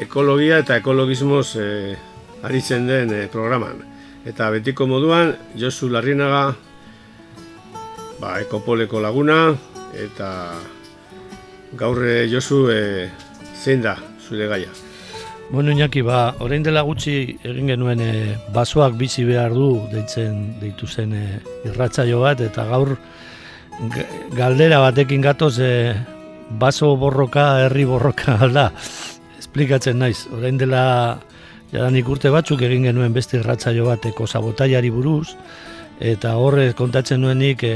ekologia eta ekologismoz eh, aritzen den eh, programan. Eta betiko moduan, Josu Larrinaga, ba, ekopoleko laguna, eta gaur eh, Josu eh, zein da zure gaia. Bueno, Iñaki, ba, orain dela gutxi egin genuen e, basoak bizi behar du deitzen deitu zen e, irratsaio bat eta gaur galdera batekin gatoz e, baso borroka, herri borroka alda. Esplikatzen naiz, orain dela jadanik urte batzuk egin genuen beste irratsaio bat eko sabotaiari buruz eta horre kontatzen nuenik e,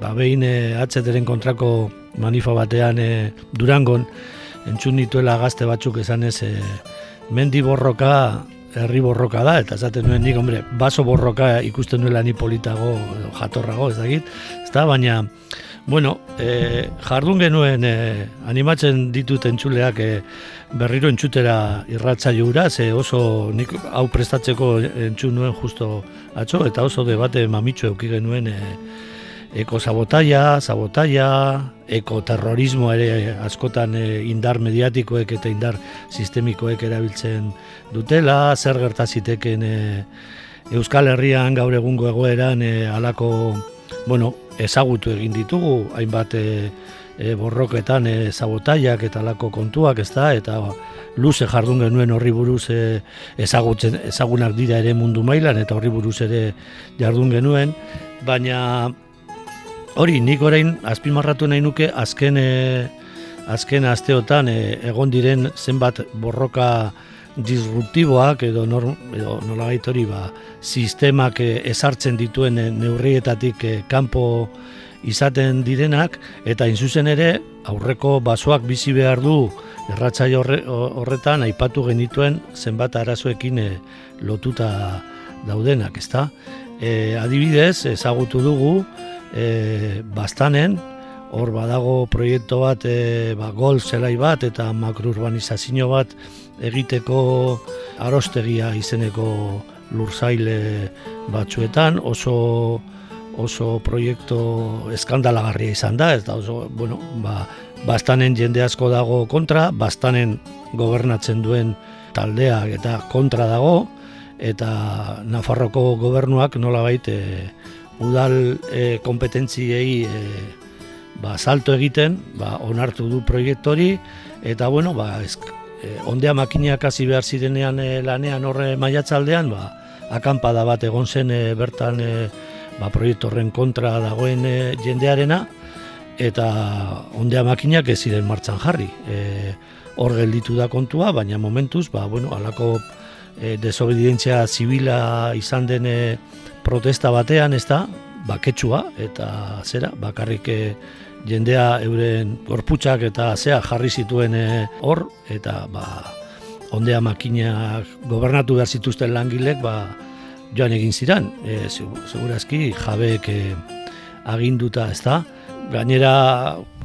ba behin e, atzeteren kontrako manifa batean e, Durangon entzun dituela gazte batzuk esanez e, mendi borroka herri borroka da, eta esaten nuen nik, hombre, baso borroka ikusten nuela ni politago, jatorrago, ez dakit, ezta, baina, bueno, e, jardun genuen e, animatzen ditut entzuleak e, berriro entzutera irratzaio hura, ze oso nik hau prestatzeko entzun nuen justo atzo, eta oso debate mamitxo euki genuen e, eko sabotaia, sabotaia, eko terrorismo ere askotan e, indar mediatikoek eta indar sistemikoek erabiltzen dutela, zer gerta ziteken e, Euskal Herrian gaur egungo egoeran e, alako, bueno, ezagutu egin ditugu, hainbat e, e, borroketan e, sabotaiak eta alako kontuak, ez da, eta luze jardun genuen horri buruz e, ezagutzen, ezagunak dira ere mundu mailan eta horri buruz ere jardun genuen, baina hori nik orain azpimarratu nahi nuke azken e, azken asteotan e, egon diren zenbat borroka disruptiboak edo, norm, edo nolabait hori ba, sistemak e, ezartzen dituen e, neurrietatik e, kanpo izaten direnak eta inzuzen ere aurreko basoak bizi behar du erratzai horre, horretan aipatu genituen zenbat arazoekin e, lotuta daudenak, ezta? E, adibidez, ezagutu dugu e, bastanen, hor badago proiektu bat, e, ba, golf zelai bat eta makrourbanizazio bat egiteko arostegia izeneko lurzaile batzuetan, oso oso proiektu eskandalagarria izan da, ez da oso, bueno, ba, bastanen jende asko dago kontra, bastanen gobernatzen duen taldeak eta kontra dago, eta Nafarroko gobernuak nolabait e, udal e, kompetentziei e, ba, salto egiten, ba, onartu du proiektori, eta bueno, ba, e, ondea makinak hasi behar zirenean e, lanean horre maiatzaldean, ba, akampada bat egon zen e, bertan e, ba, proiektu horren kontra dagoen e, jendearena, eta ondea makinak ez ziren martxan jarri. E, hor gelditu da kontua, baina momentuz, ba, bueno, alako e, desobedientzia zibila izan den protesta batean, ez da, baketsua, eta zera, bakarrik jendea euren gorputxak eta zea jarri zituen e, hor, eta ba, ondea makinak gobernatu behar zituzten langilek, ba, joan egin ziren, e, segurazki jabeek e, aginduta, ez da. Gainera,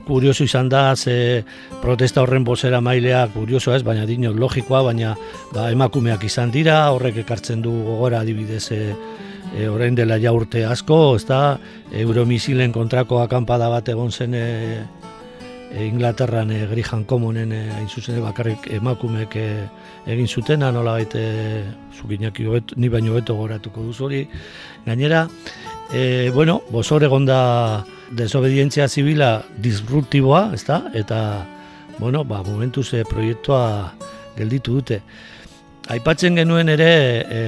kurioso izan da, ze protesta horren bozera mailea, kurioso ez, baina dinot logikoa, baina ba, emakumeak izan dira, horrek ekartzen du gogora adibidez e, e, orain dela ja urte asko, ez da, Euromisilen kontrako akampada bat egon zen e, e, Inglaterran e, Grijan Komunen e, hain zuzen bakarrik emakumeek e, egin zutena, nola baita e, zukinak ni baino beto goratuko duzu hori. Gainera, e, bueno, bosor egon da desobedientzia zibila disruptiboa, ezta? Eta, bueno, ba, momentuz e, proiektua gelditu dute. Aipatzen genuen ere, e,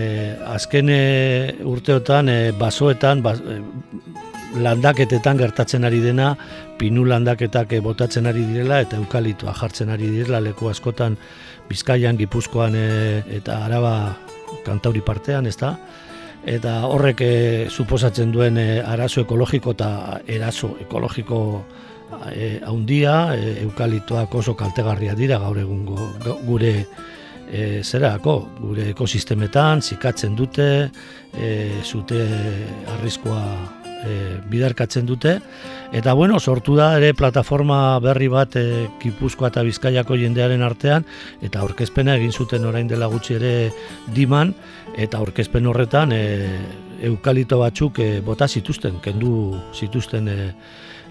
azken e, urteotan, e, basoetan, bas, e, landaketetan gertatzen ari dena, pinu landaketak e, botatzen ari direla eta eukalitoa jartzen ari direla leku askotan Bizkaian, Gipuzkoan e, eta Araba kantauri partean, ezta? Eta horrek e, suposatzen duen e, arazo ekologiko eta eraso ekologiko e, haundia, e, eukalitoak oso kaltegarria dira gaur egungo gure e, zerako, gure ekosistemetan, zikatzen dute, e, zute arriskoa e, bidarkatzen dute, eta bueno, sortu da ere plataforma berri bat e, Gipuzkoa eta Bizkaiako jendearen artean, eta aurkezpena egin zuten orain dela gutxi ere diman, eta aurkezpen horretan e, eukalito batzuk e, bota zituzten, kendu zituzten e,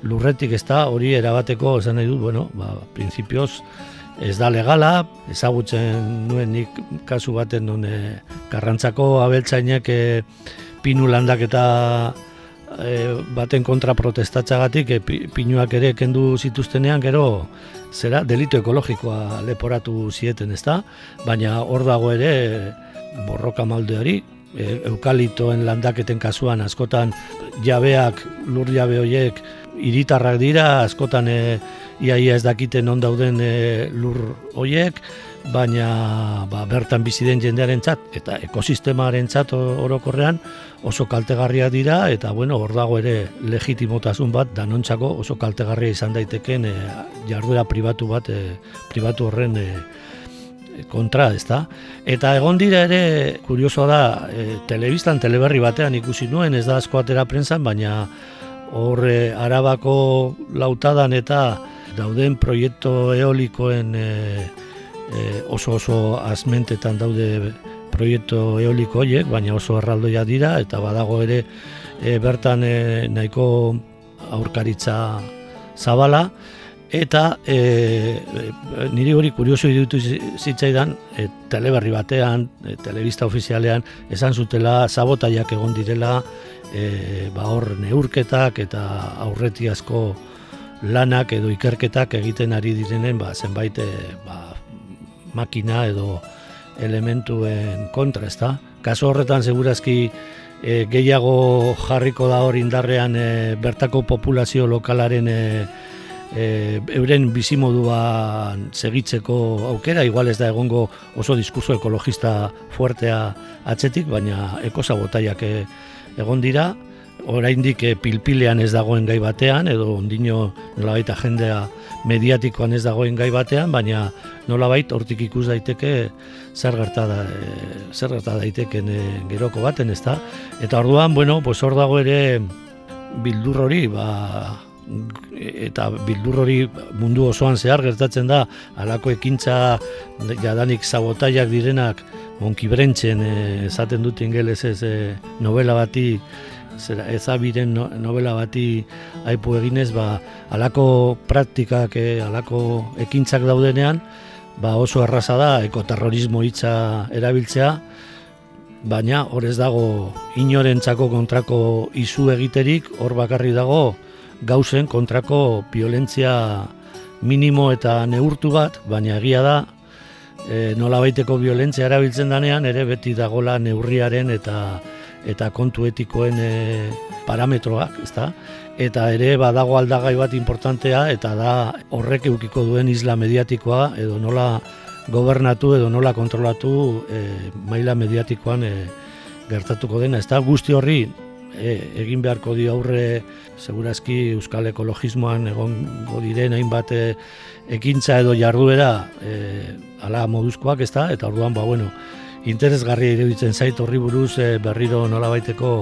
lurretik ez da, hori erabateko, esan nahi dut, bueno, ba, prinsipioz, ez da legala, ezagutzen nuen nik kasu baten non e, karrantzako abeltzainek e, pinu landak eta e, baten kontra protestatzagatik e, pinuak ere kendu zituztenean gero zera delito ekologikoa leporatu zieten ez da, baina hor dago ere borroka maldeari, e, eukalitoen landaketen kasuan askotan jabeak, lur jabe horiek iritarrak dira, askotan e, iaia ez dakiten on dauden e, lur hoiek, baina ba, bertan bizi den jendearen txat, eta ekosistemaren txat orokorrean oso kaltegarria dira, eta bueno, hor dago ere legitimotasun bat, danontzako oso kaltegarria izan daiteken e, jarduera pribatu bat, e, pribatu horren e, kontra, ez da? Eta egon dira ere, kuriosoa da, e, telebistan, teleberri batean ikusi nuen, ez da asko atera prensan, baina horre arabako lautadan eta dauden proiektu eolikoen e, e, oso oso azmentetan daude proiektu eoliko horiek, baina oso erraldoia dira eta badago ere e, bertan e, nahiko aurkaritza zabala. Eta e, e, niri hori kurioso irutu zitzaidan e, teleberri batean, e, telebista ofizialean esan zutela sabotaiak egon direla e, ba hor neurketak eta aurretiazko lanak edo ikerketak egiten ari direnen ba, zenbait e, ba, makina edo elementuen kontra, ezta? Kaso horretan segurazki e, gehiago jarriko da hor indarrean e, bertako populazio lokalaren e, e, euren bizimoduan segitzeko aukera, igual ez da egongo oso diskurso ekologista fuertea atzetik, baina ekosabotaiak e, egon dira, oraindik eh, pilpilean ez dagoen gai batean edo ondino nolabait jendea mediatikoan ez dagoen gai batean, baina nolabait hortik ikus daiteke zer gerta da e, zer gerta daiteken e, geroko baten, ezta? Eta orduan, bueno, pues hor dago ere bildur hori, ba, eta bildur hori mundu osoan zehar gertatzen da halako ekintza jadanik sabotaiak direnak Monki Brentzen esaten dut ingeles ez novela bati zera, ezabiren novela bati aipu eginez, ba, alako praktikak, e, alako ekintzak daudenean, ba, oso erraza da ekoterrorismo hitza erabiltzea, baina hor ez dago inorentzako kontrako izu egiterik, hor bakarri dago gauzen kontrako violentzia minimo eta neurtu bat, baina egia da, e, nola baiteko violentzia erabiltzen danean, ere beti dagola neurriaren eta eta kontu etikoen e, parametroak, ezta? Eta ere badago aldagai bat importantea eta da horrek eukiko duen isla mediatikoa edo nola gobernatu edo nola kontrolatu e, maila mediatikoan e, gertatuko dena. Ezta guzti horri e, egin beharko dio aurre segurazki euskal ekologismoan egongo diren hainbat e, ekintza edo jarduera e, ala moduzkoak, ezta? Eta orduan ba bueno, interesgarria iruditzen zait horri buruz e, berriro nolabaiteko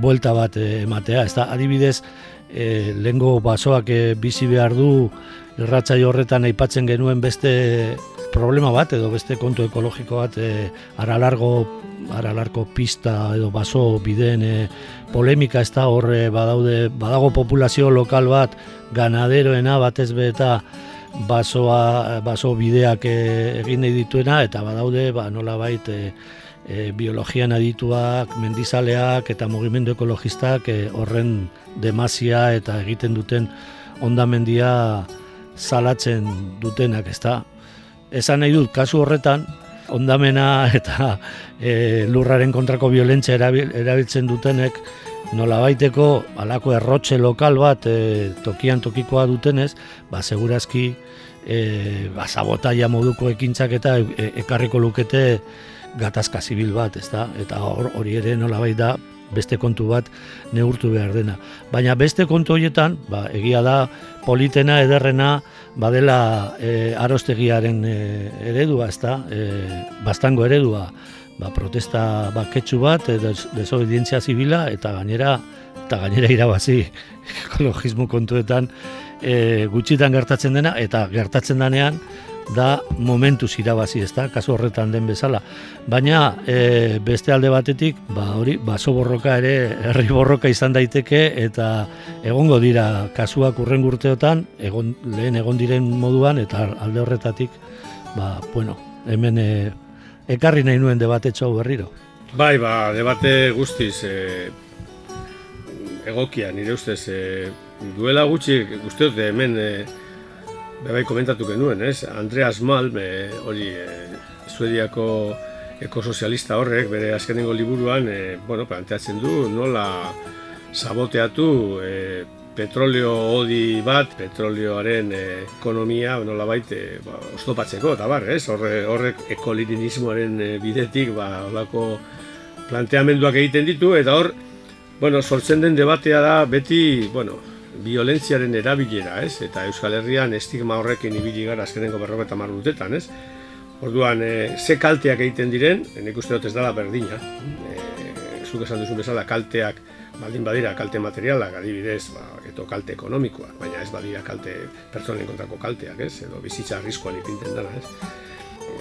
buelta bat e, ematea. Ez da, adibidez, e, lengo basoak e, bizi behar du irratzai horretan aipatzen genuen beste problema bat edo beste kontu ekologiko bat e, aralargo aralarko pista edo baso bideen e, polemika ez da horre badaude badago populazio lokal bat ganaderoena batez be eta basoa, baso bideak eh, egin nahi dituena eta badaude ba, nola bait e, e, biologian adituak, mendizaleak eta mugimendu ekologistak e, horren demazia eta egiten duten ondamendia salatzen dutenak, ezta? Esan nahi dut, kasu horretan, ondamena eta e, lurraren kontrako violentzia erabiltzen dutenek, nola baiteko alako errotxe lokal bat e, tokian tokikoa dutenez, ba, segurazki e, ba, sabotaia moduko ekintzak eta e, ekarriko lukete gatazka zibil bat, ezta? Eta hori ere nolabait da beste kontu bat neurtu behar dena. Baina beste kontu horietan, ba, egia da politena ederrena badela e, arostegiaren e, eredua, ezta? E, bastango eredua, ba, protesta baketsu bat, e, desobedientzia zibila eta gainera eta gainera irabazi ekologismo kontuetan e, gutxitan gertatzen dena eta gertatzen denean da momentuz irabazi, ezta, kasu horretan den bezala. Baina e, beste alde batetik, ba hori, baso borroka ere herri borroka izan daiteke eta egongo dira kasuak urren urteotan, egon, lehen egon diren moduan eta alde horretatik, ba, bueno, hemen e, ekarri nahi nuen debate txau berriro. Bai, ba, debate guztiz e, egokia, nire ustez, e, duela gutxi, uste dut hemen e, Bebai komentatu genuen, ez? Andreas Mal, hori e, Suediako ekosozialista horrek, bere azkenengo liburuan, e, bueno, planteatzen du, nola saboteatu e, petrolio odi bat, petrolioaren e, ekonomia, nola baite, ba, oztopatzeko, eta bar, ez? Horre, horrek ekolininismoaren e, bidetik, ba, olako planteamenduak egiten ditu, eta hor, bueno, sortzen den debatea da, beti, bueno, violentziaren erabilera, ez? Eta Euskal Herrian estigma horrekin ibili gara azkenengo berroketa marrutetan, ez? Orduan, e, ze kalteak egiten diren, nik uste dut ez dala berdina. E, zuk esan duzun bezala kalteak, baldin badira kalte materialak, adibidez, ba, eto kalte ekonomikoa, baina ez badira kalte pertsonen kontrako kalteak, ez? Edo bizitza arriskoan ipinten dara, ez?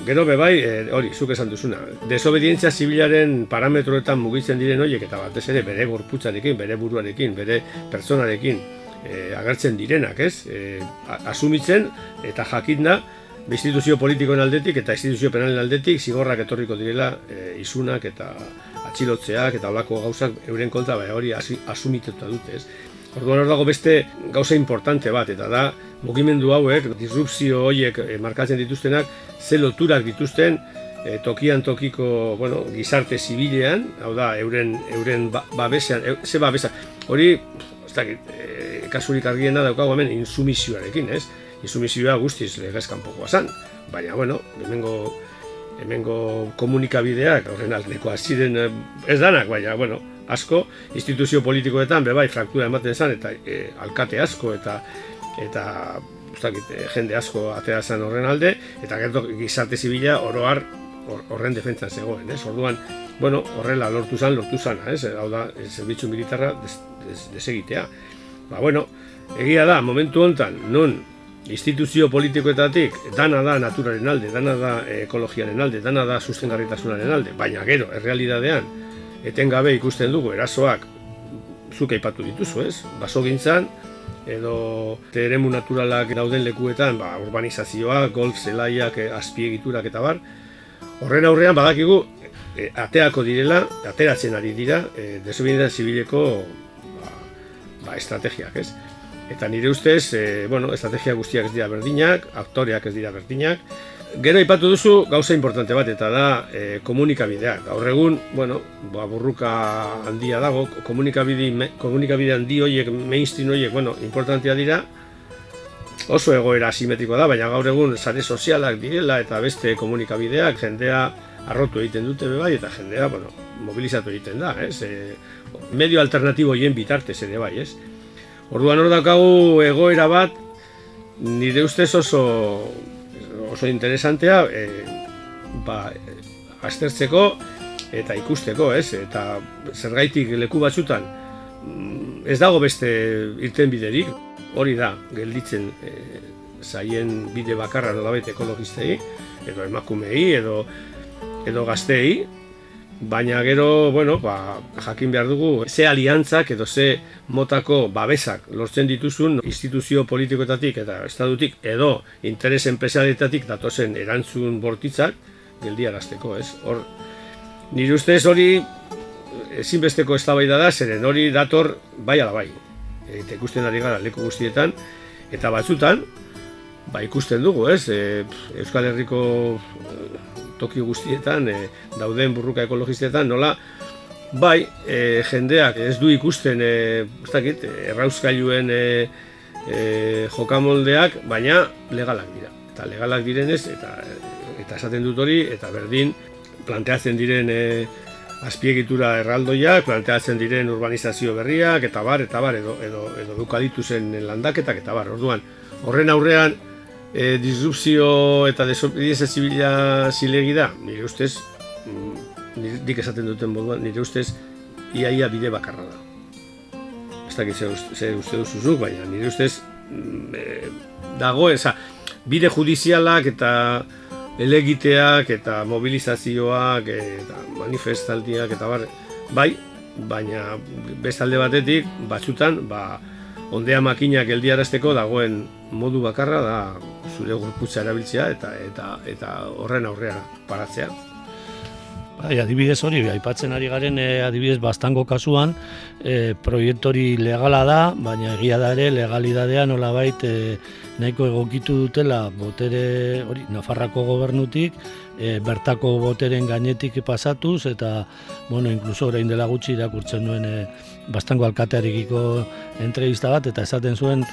Gero bebai, e, hori, zuk esan duzuna, desobedientzia zibilaren parametroetan mugitzen diren horiek eta batez ere bere gorputzarekin, bere buruarekin, bere pertsonarekin, e, agertzen direnak, ez? E, asumitzen eta jakinda instituzio politikoen aldetik eta instituzio penalen aldetik zigorrak etorriko direla e, isunak eta atxilotzeak eta olako gauzak euren kontra bai hori asumituta dute, ez? Orduan hor dago beste gauza importante bat eta da mugimendu hauek disrupzio horiek e, markatzen dituztenak ze loturak dituzten e, tokian tokiko bueno, gizarte zibilean, hau da euren euren ba, babesean, e, ze babesa. Hori, ez dakit, kasurik argiena daukago hemen insumisioarekin, ez? Insumisioa guztiz legezkan pokoa zan, baina, bueno, hemengo, hemengo komunikabideak, horren aldekoa ziren eh, ez danak, baina, bueno, asko, instituzio politikoetan, bebai, fraktura ematen zan, eta e, alkate asko, eta, eta, ustakit, eh, jende asko atea zan horren alde, eta gertu gizarte zibila oroar horren defentzan zegoen, ez? Orduan, bueno, horrela lortu zan, lortu zana, ez? Hau da, zerbitzu militarra desegitea. Des, Ba, bueno, egia da, momentu hontan, non instituzio politikoetatik dana da naturaren alde, dana da ekologiaren alde, dana da sustengarritasunaren alde, baina gero, errealidadean, etengabe ikusten dugu, erasoak zuk aipatu dituzu, ez? Baso gintzan, edo teremu naturalak dauden lekuetan, ba, urbanizazioa, golf, zelaiak, azpiegiturak eta bar, horren aurrean badakigu, e, ateako direla, ateratzen ari dira, e, zibileko ba, estrategiak, ez? Eta nire ustez, e, bueno, estrategia guztiak ez dira berdinak, aktoreak ez dira berdinak. Gero ipatu duzu gauza importante bat, eta da e, komunikabideak. Gaur egun, bueno, ba, burruka handia dago, komunikabide, komunikabide handi horiek, mainstream horiek, bueno, importantea dira, oso egoera asimetriko da, baina gaur egun sare sozialak direla eta beste komunikabideak jendea arrotu egiten dute bai eta jendea, bueno, mobilizatu egiten da, ez? E, medio alternatibo hien bitartez ere bai, ez? Orduan hor daukagu egoera bat, nire ustez oso oso interesantea, e, ba, aztertzeko eta ikusteko, ez? Eta zergaitik leku batzutan mm, ez dago beste irten biderik, hori da, gelditzen e, zaien bide bakarra nolabait ekologistei, edo emakumei, edo, edo gaztei, Baina gero, bueno, ba, jakin behar dugu, ze aliantzak edo ze motako babesak lortzen dituzun instituzio politikoetatik eta estadutik edo interes enpresarietatik datozen erantzun bortitzak geldiarazteko, ez? Hor, nire ustez hori ezinbesteko eztabaida da, zeren hori dator bai ala bai. Eta ikusten ari gara leku guztietan, eta batzutan, ba ikusten dugu, ez? E, Euskal Herriko e, toki guztietan, e, dauden burruka ekologistetan, nola, bai, e, jendeak ez du ikusten, e, ez dakit, errauskailuen e, e, jokamoldeak, baina legalak dira. Eta legalak direnez, eta, eta esaten dut hori, eta berdin, planteatzen diren e, azpiegitura erraldoiak, planteatzen diren urbanizazio berriak, eta bar, eta bar, edo, edo, edo dukaditu zen landaketak, eta bar, orduan, horren aurrean, e, disrupzio eta desobedientzia zibila zilegi da, nire ustez, mm, dik esaten duten moduan, nire ustez, iaia bide bakarra da. Ez dakit ze, ze uste duzuzuk, baina nire ustez, mm, e, dagoen, bide judizialak eta elegiteak eta mobilizazioak eta manifestaldiak eta bar, bai, baina bestalde batetik batzutan ba, ondea makinak geldiarazteko dagoen modu bakarra da zure gorputza erabiltzea eta eta eta horren aurrean paratzea. Bai, adibidez hori, aipatzen ari garen e, adibidez bastango kasuan, e, proiektori legala da, baina egia da ere legalidadea nolabait e, nahiko egokitu dutela botere hori Nafarrako gobernutik, e, bertako boteren gainetik pasatuz eta bueno, incluso orain dela gutxi irakurtzen duen e, bastango alkatearekiko entrevista bat eta esaten zuen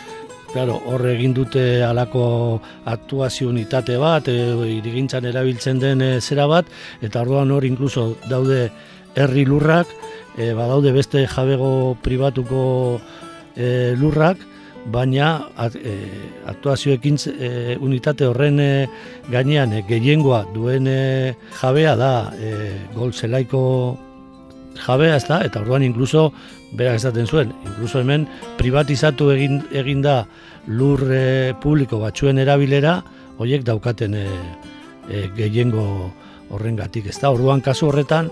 Claro, hor egin dute halako aktuazio unitate bat, e, irigintzan erabiltzen den e, zera bat, eta orduan hor inkluso daude herri lurrak, e, badaude beste jabego pribatuko e, lurrak, baina at, e, aktuazioekin e, unitate horren e, gainean e, gehiengoa duen e, jabea da e, gol zelaiko jabea ez da, eta orduan inkluso berak esaten zuen, inkluso hemen privatizatu egin, egin da lur e, publiko batzuen erabilera, horiek daukaten e, e, gehiengo horren gatik. Ez da, orduan kasu horretan,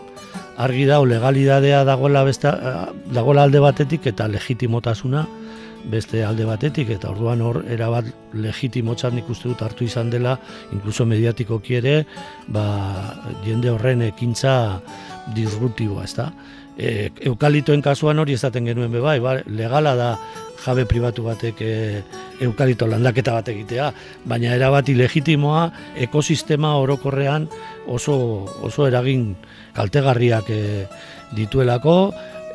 argi dau legalidadea dagoela, besta, dagoela alde batetik eta legitimotasuna beste alde batetik, eta orduan hor erabat legitimotzat nik uste dut hartu izan dela, inkluso mediatikoki ere, ba, jende horren ekintza disruptiboa, ez da? E, eukalitoen kasuan hori ezaten genuen bebai, ba, legala da jabe pribatu batek e, eukalito landaketa bat egitea, baina erabati legitimoa ekosistema orokorrean oso, oso eragin kaltegarriak e, dituelako,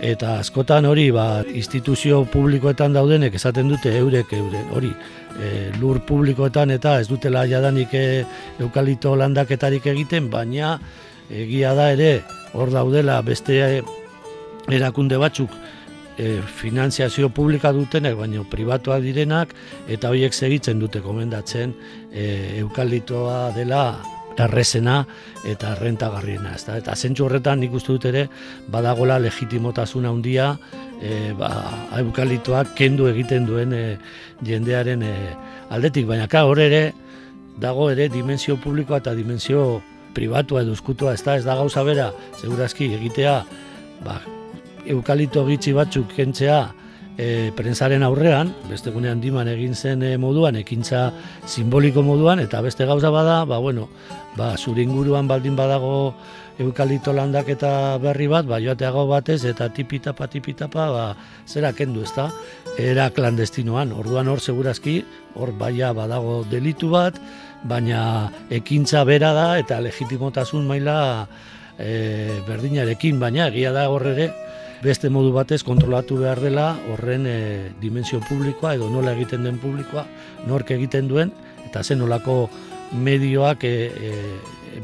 eta askotan hori ba, instituzio publikoetan daudenek esaten dute eurek eure hori e, lur publikoetan eta ez dutela jadanik e, eukalito landaketarik egiten, baina egia da ere hor daudela beste erakunde batzuk e, finanziazio publika dutenek, baina pribatuak direnak, eta horiek segitzen dute komendatzen e, eukalitoa dela errezena eta rentagarriena. Ez Eta zentsu horretan nik uste dut ere badagola legitimotasuna handia e, ba, eukalitoak kendu egiten duen e, jendearen e, aldetik. Baina ka hor ere dago ere dimensio publikoa eta dimensio pribatua edo eskutua, ez da, ez da gauza bera, segurazki egitea, ba, eukalito gitxi batzuk kentzea e, prensaren aurrean, beste gunean diman egin zen e, moduan, ekintza simboliko moduan, eta beste gauza bada, ba, bueno, ba, zure inguruan baldin badago eukalito landak eta berri bat, ba, joateago batez, eta tipitapa, tipitapa, ba, zera kendu, ez da? Era klandestinoan, orduan hor segurazki, hor baia badago delitu bat, baina ekintza bera da, eta legitimotasun maila e, berdinarekin, baina egia da hor ere, beste modu batez kontrolatu behar dela horren e, dimensio publikoa edo nola egiten den publikoa, nork egiten duen, eta zen nolako medioak e, e,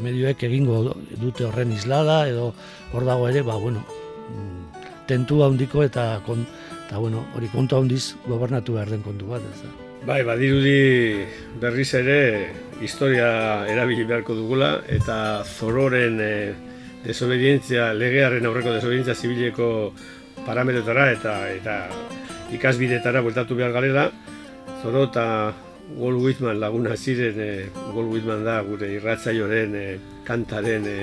medioek egingo dute horren islada edo hor dago ere, ba, bueno, mm, tentu handiko eta, kon, eta bueno, hori kontu handiz gobernatu behar den kontu bat, ez da. Bai, badirudi berriz ere historia erabili beharko dugula eta zororen e, desobedientzia, legearen aurreko desobedientzia zibileko parametrotara eta eta ikasbidetara bueltatu behar garela. Zoro eta Gol Whitman laguna ziren, e, Gol Whitman da gure irratzaioren e, kantaren e,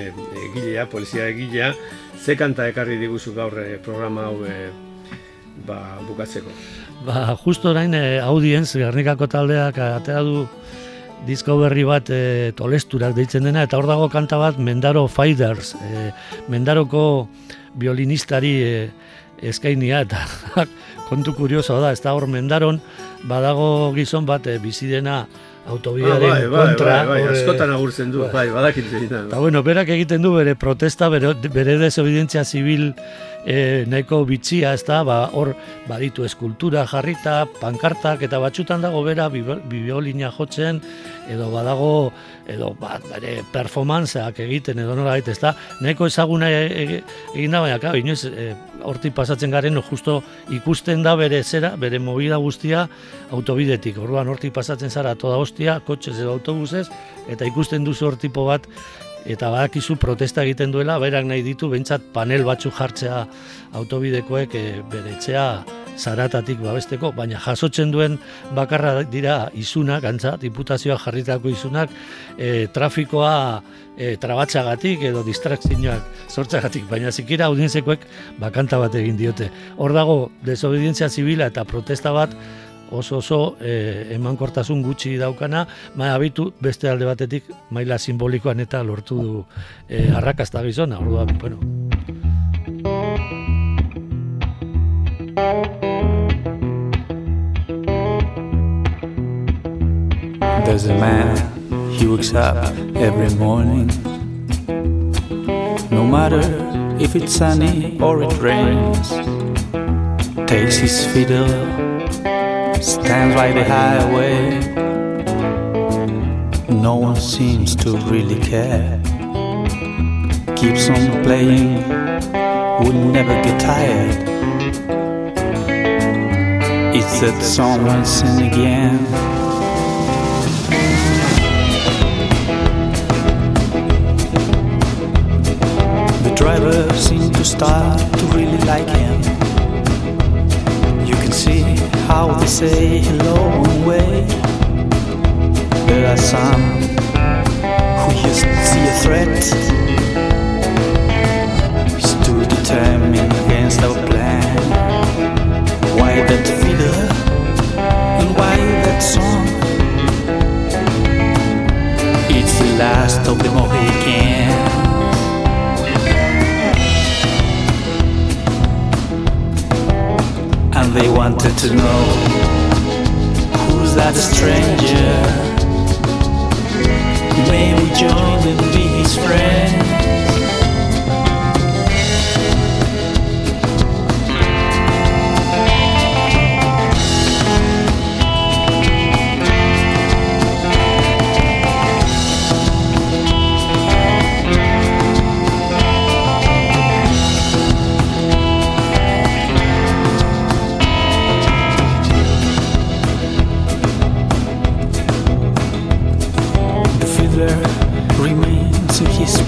egilea, polizia egilea. Ze kanta ekarri diguzu gaur programa hau e, ba, bukatzeko? Ba, justo orain e, audienz, Gernikako taldeak atera du disko berri bat e, tolesturak deitzen dena, eta hor dago kanta bat Mendaro Fighters, e, Mendaroko violinistari e, eskainia, eta kontu kurioso da, ez da hor Mendaron, badago gizon bat e, bizidena autobidearen ah, bai, bai, kontra. Bai, bai, bai, askotan agurtzen du, bai, bai badakit Eta bueno, berak egiten du bere protesta, bere, bere desobedientzia zibil e, nahiko bitxia, ez da, ba, hor baditu eskultura jarrita, pankartak, eta batxutan dago bera biolina jotzen, edo badago, edo bat, bere performanceak egiten, edo nola ez da, nahiko ezaguna e, e, egin da, baina, inoiz, e, hortik pasatzen garen, justo ikusten da bere zera, bere movida guztia autobidetik, orduan hortik pasatzen zara toda hostia, kotxez edo autobusez, eta ikusten duzu hortipo bat, eta badakizu protesta egiten duela, berak nahi ditu, bentsat panel batzu jartzea autobidekoek e, bere etxea zaratatik babesteko, baina jasotzen duen bakarra dira izunak, antza, diputazioa jarritako izunak, e, trafikoa e, trabatxagatik edo distrakzioak sortzagatik, baina zikira audientzekoek bakanta bat egin diote. Hor dago, desobedientzia zibila eta protesta bat, oso oso e, emankortasun gutxi daukana, ma abitu beste alde batetik maila simbolikoan eta lortu du e, arrakasta gizona, orduan, bueno. There's a man, he wakes up every morning. No matter if it's sunny or it rains. Takes his fiddle stands by the highway. No one seems to really care. Keeps on playing, would never get tired. It's that someone sin again. The driver seemed to start to really like him. How they say hello and wave. There are some who just see a threat. Stood determined against our plan. Why that feeder and why that song? It's the last of the Mohicans. And they wanted to know who's that stranger? May we join and be his friend?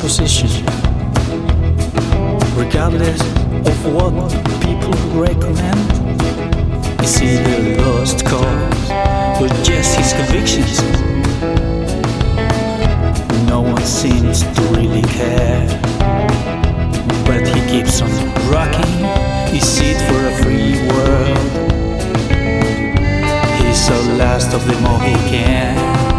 Position. Regardless of what people recommend, is he the lost cause or just his convictions? No one seems to really care, but he keeps on rocking his seat for a free world. He's the last of the Mohicans.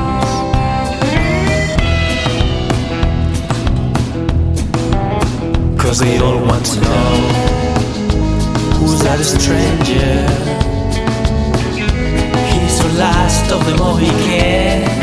Cause they all want to know Who's that stranger. He's the last of the Mohicans